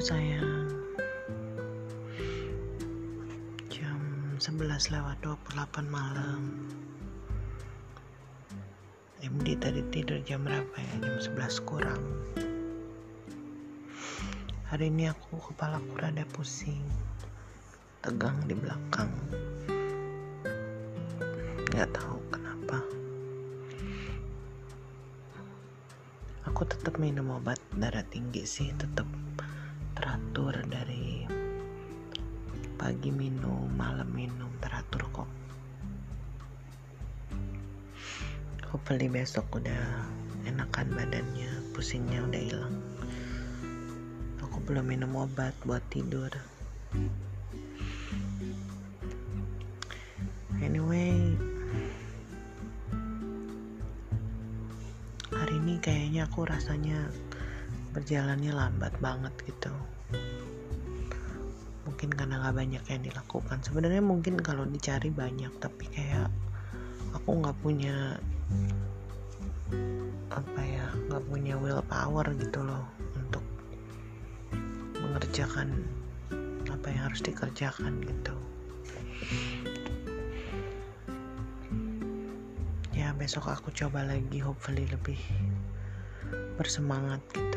Sayang. Jam 11 lewat 28 malam. MD tadi tidur jam berapa ya? Jam 11 kurang. Hari ini aku kepala aku rada pusing. Tegang di belakang. Gak tahu kenapa. Aku tetap minum obat darah tinggi sih Tetap pagi minum, malam minum teratur kok. Hopefully besok udah enakan badannya, pusingnya udah hilang. Aku belum minum obat buat tidur. Anyway, hari ini kayaknya aku rasanya berjalannya lambat banget gitu mungkin karena nggak banyak yang dilakukan. Sebenarnya mungkin kalau dicari banyak tapi kayak aku nggak punya apa ya nggak punya willpower gitu loh untuk mengerjakan apa yang harus dikerjakan gitu. Ya besok aku coba lagi hopefully lebih bersemangat gitu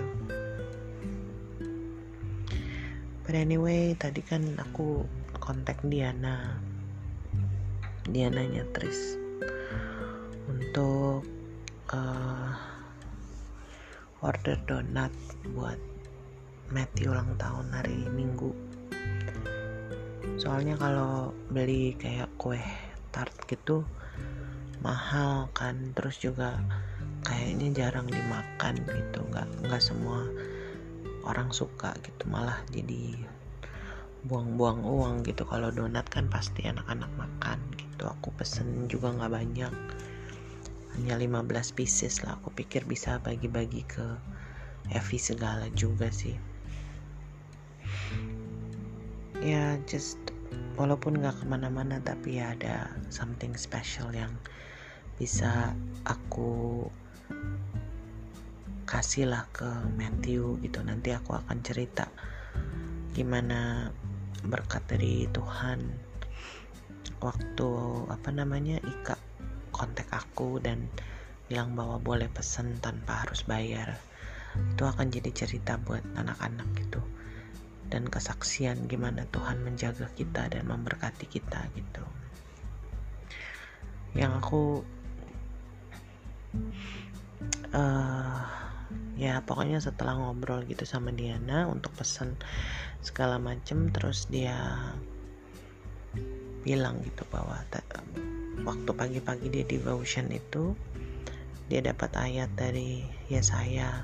But anyway, tadi kan aku kontak Diana. Diananya Tris untuk uh, order donat buat Matthew ulang tahun hari Minggu. Soalnya kalau beli kayak kue tart gitu mahal kan, terus juga kayaknya jarang dimakan gitu, nggak nggak semua orang suka gitu malah jadi buang-buang uang gitu. Kalau donat kan pasti anak-anak makan gitu. Aku pesen juga nggak banyak. Hanya 15 pieces lah. Aku pikir bisa bagi-bagi ke Evi segala juga sih. Ya just walaupun nggak ke mana-mana tapi ya ada something special yang bisa aku kasihlah ke Matthew gitu nanti aku akan cerita gimana berkat dari Tuhan waktu apa namanya Ika kontak aku dan bilang bahwa boleh pesen tanpa harus bayar. Itu akan jadi cerita buat anak-anak gitu. Dan kesaksian gimana Tuhan menjaga kita dan memberkati kita gitu. Yang aku uh, ya pokoknya setelah ngobrol gitu sama Diana untuk pesan segala macem terus dia bilang gitu bahwa waktu pagi-pagi dia devotion itu dia dapat ayat dari Yesaya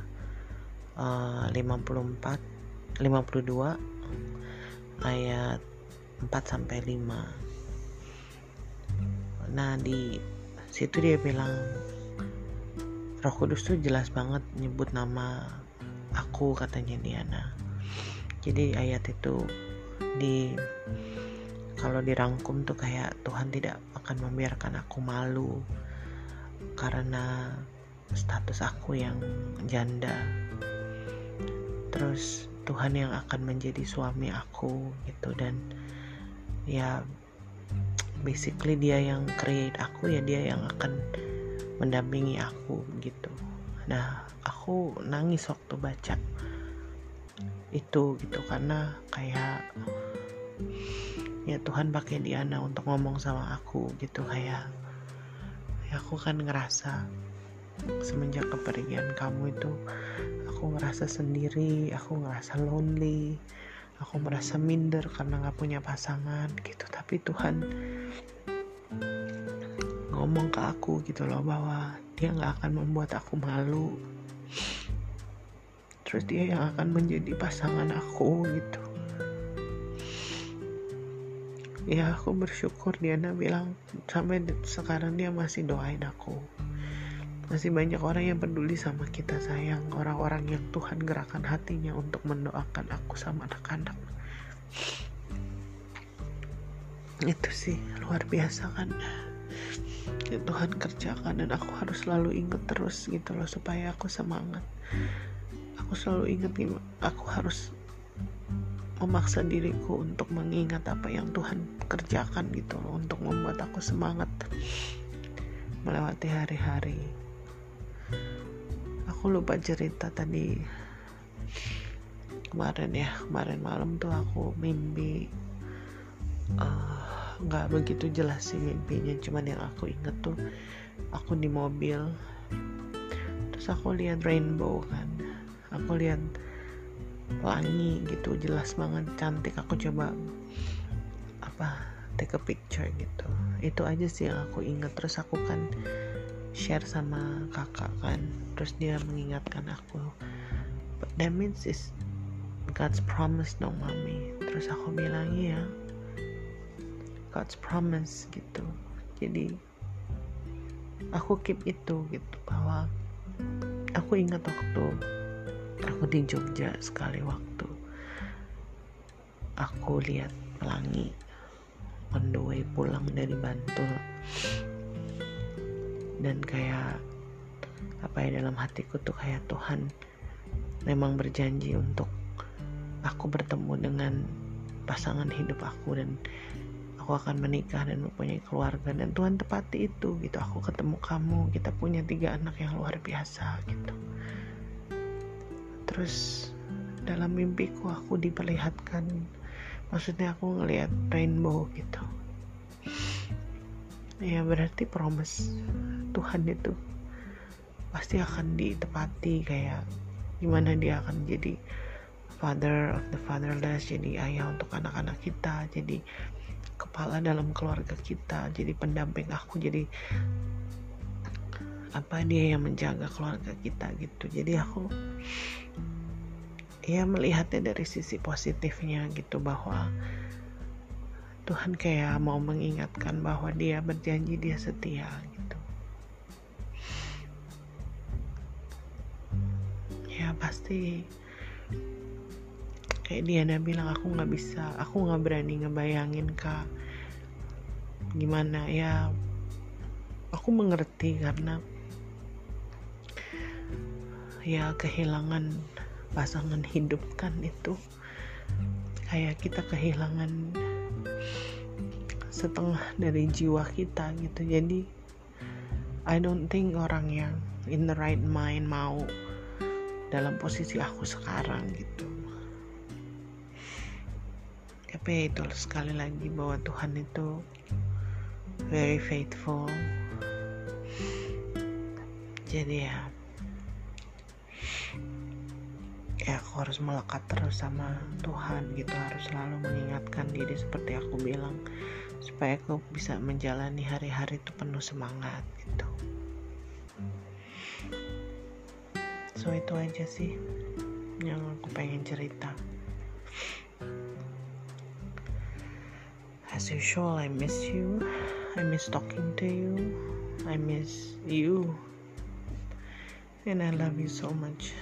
uh, 54 52 ayat 4 sampai 5 nah di situ dia bilang Roh Kudus tuh jelas banget nyebut nama aku katanya Diana. Jadi ayat itu di kalau dirangkum tuh kayak Tuhan tidak akan membiarkan aku malu karena status aku yang janda. Terus Tuhan yang akan menjadi suami aku gitu dan ya basically dia yang create aku ya dia yang akan mendampingi aku gitu. Nah aku nangis waktu baca itu gitu. Karena kayak ya Tuhan pakai Diana untuk ngomong sama aku gitu. Kayak ya aku kan ngerasa semenjak kepergian kamu itu aku ngerasa sendiri aku ngerasa lonely aku merasa minder karena nggak punya pasangan gitu. Tapi Tuhan ngomong ke aku gitu loh bahwa dia nggak akan membuat aku malu. Terus dia yang akan menjadi pasangan aku gitu. Ya aku bersyukur Diana bilang sampai sekarang dia masih doain aku. Masih banyak orang yang peduli sama kita sayang. Orang-orang yang Tuhan gerakan hatinya untuk mendoakan aku sama anak-anak. Itu sih luar biasa kan yang Tuhan kerjakan dan aku harus selalu ingat terus gitu loh supaya aku semangat. Aku selalu ingat aku harus memaksa diriku untuk mengingat apa yang Tuhan kerjakan gitu loh untuk membuat aku semangat melewati hari-hari. Aku lupa cerita tadi. Kemarin ya kemarin malam tuh aku mimpi eh, nggak begitu jelas sih mimpinya. Cuman yang aku inget tuh aku di mobil. Terus aku lihat rainbow kan. Aku lihat pelangi gitu jelas banget cantik. Aku coba apa take a picture gitu. Itu aja sih yang aku ingat. Terus aku kan share sama kakak kan. Terus dia mengingatkan aku but that means is God's promise dong mami terus aku bilang iya God's promise gitu. Jadi aku keep itu gitu bahwa aku ingat waktu aku di Jogja sekali waktu. Aku lihat pelangi on the way pulang dari Bantul. Dan kayak apa ya dalam hatiku tuh kayak Tuhan memang berjanji untuk aku bertemu dengan pasangan hidup aku dan aku akan menikah dan mempunyai keluarga dan Tuhan tepati itu gitu. Aku ketemu kamu kita punya tiga anak yang luar biasa gitu. Terus dalam mimpiku aku diperlihatkan maksudnya aku ngelihat rainbow gitu. Ya berarti promise Tuhan itu pasti akan ditepati kayak gimana dia akan jadi father of the fatherless jadi ayah untuk anak-anak kita jadi kepala dalam keluarga kita jadi pendamping aku jadi apa dia yang menjaga keluarga kita gitu. Jadi aku ya melihatnya dari sisi positifnya gitu bahwa Tuhan kayak mau mengingatkan bahwa dia berjanji dia setia gitu. Ya pasti kayak Diana bilang aku nggak bisa aku nggak berani ngebayangin kak gimana ya aku mengerti karena ya kehilangan pasangan hidup kan itu. Kayak kita kehilangan setengah dari jiwa kita gitu. Jadi I don't think orang yang in the right mind mau dalam posisi aku sekarang gitu tapi itu sekali lagi bahwa Tuhan itu very faithful. Jadi ya ya aku harus melekat terus sama Tuhan gitu. Harus selalu mengingatkan diri seperti aku bilang supaya aku bisa menjalani hari-hari itu penuh semangat gitu. So itu aja sih yang aku pengen cerita as usual I miss you? I miss talking to you. I miss you. And I love you so much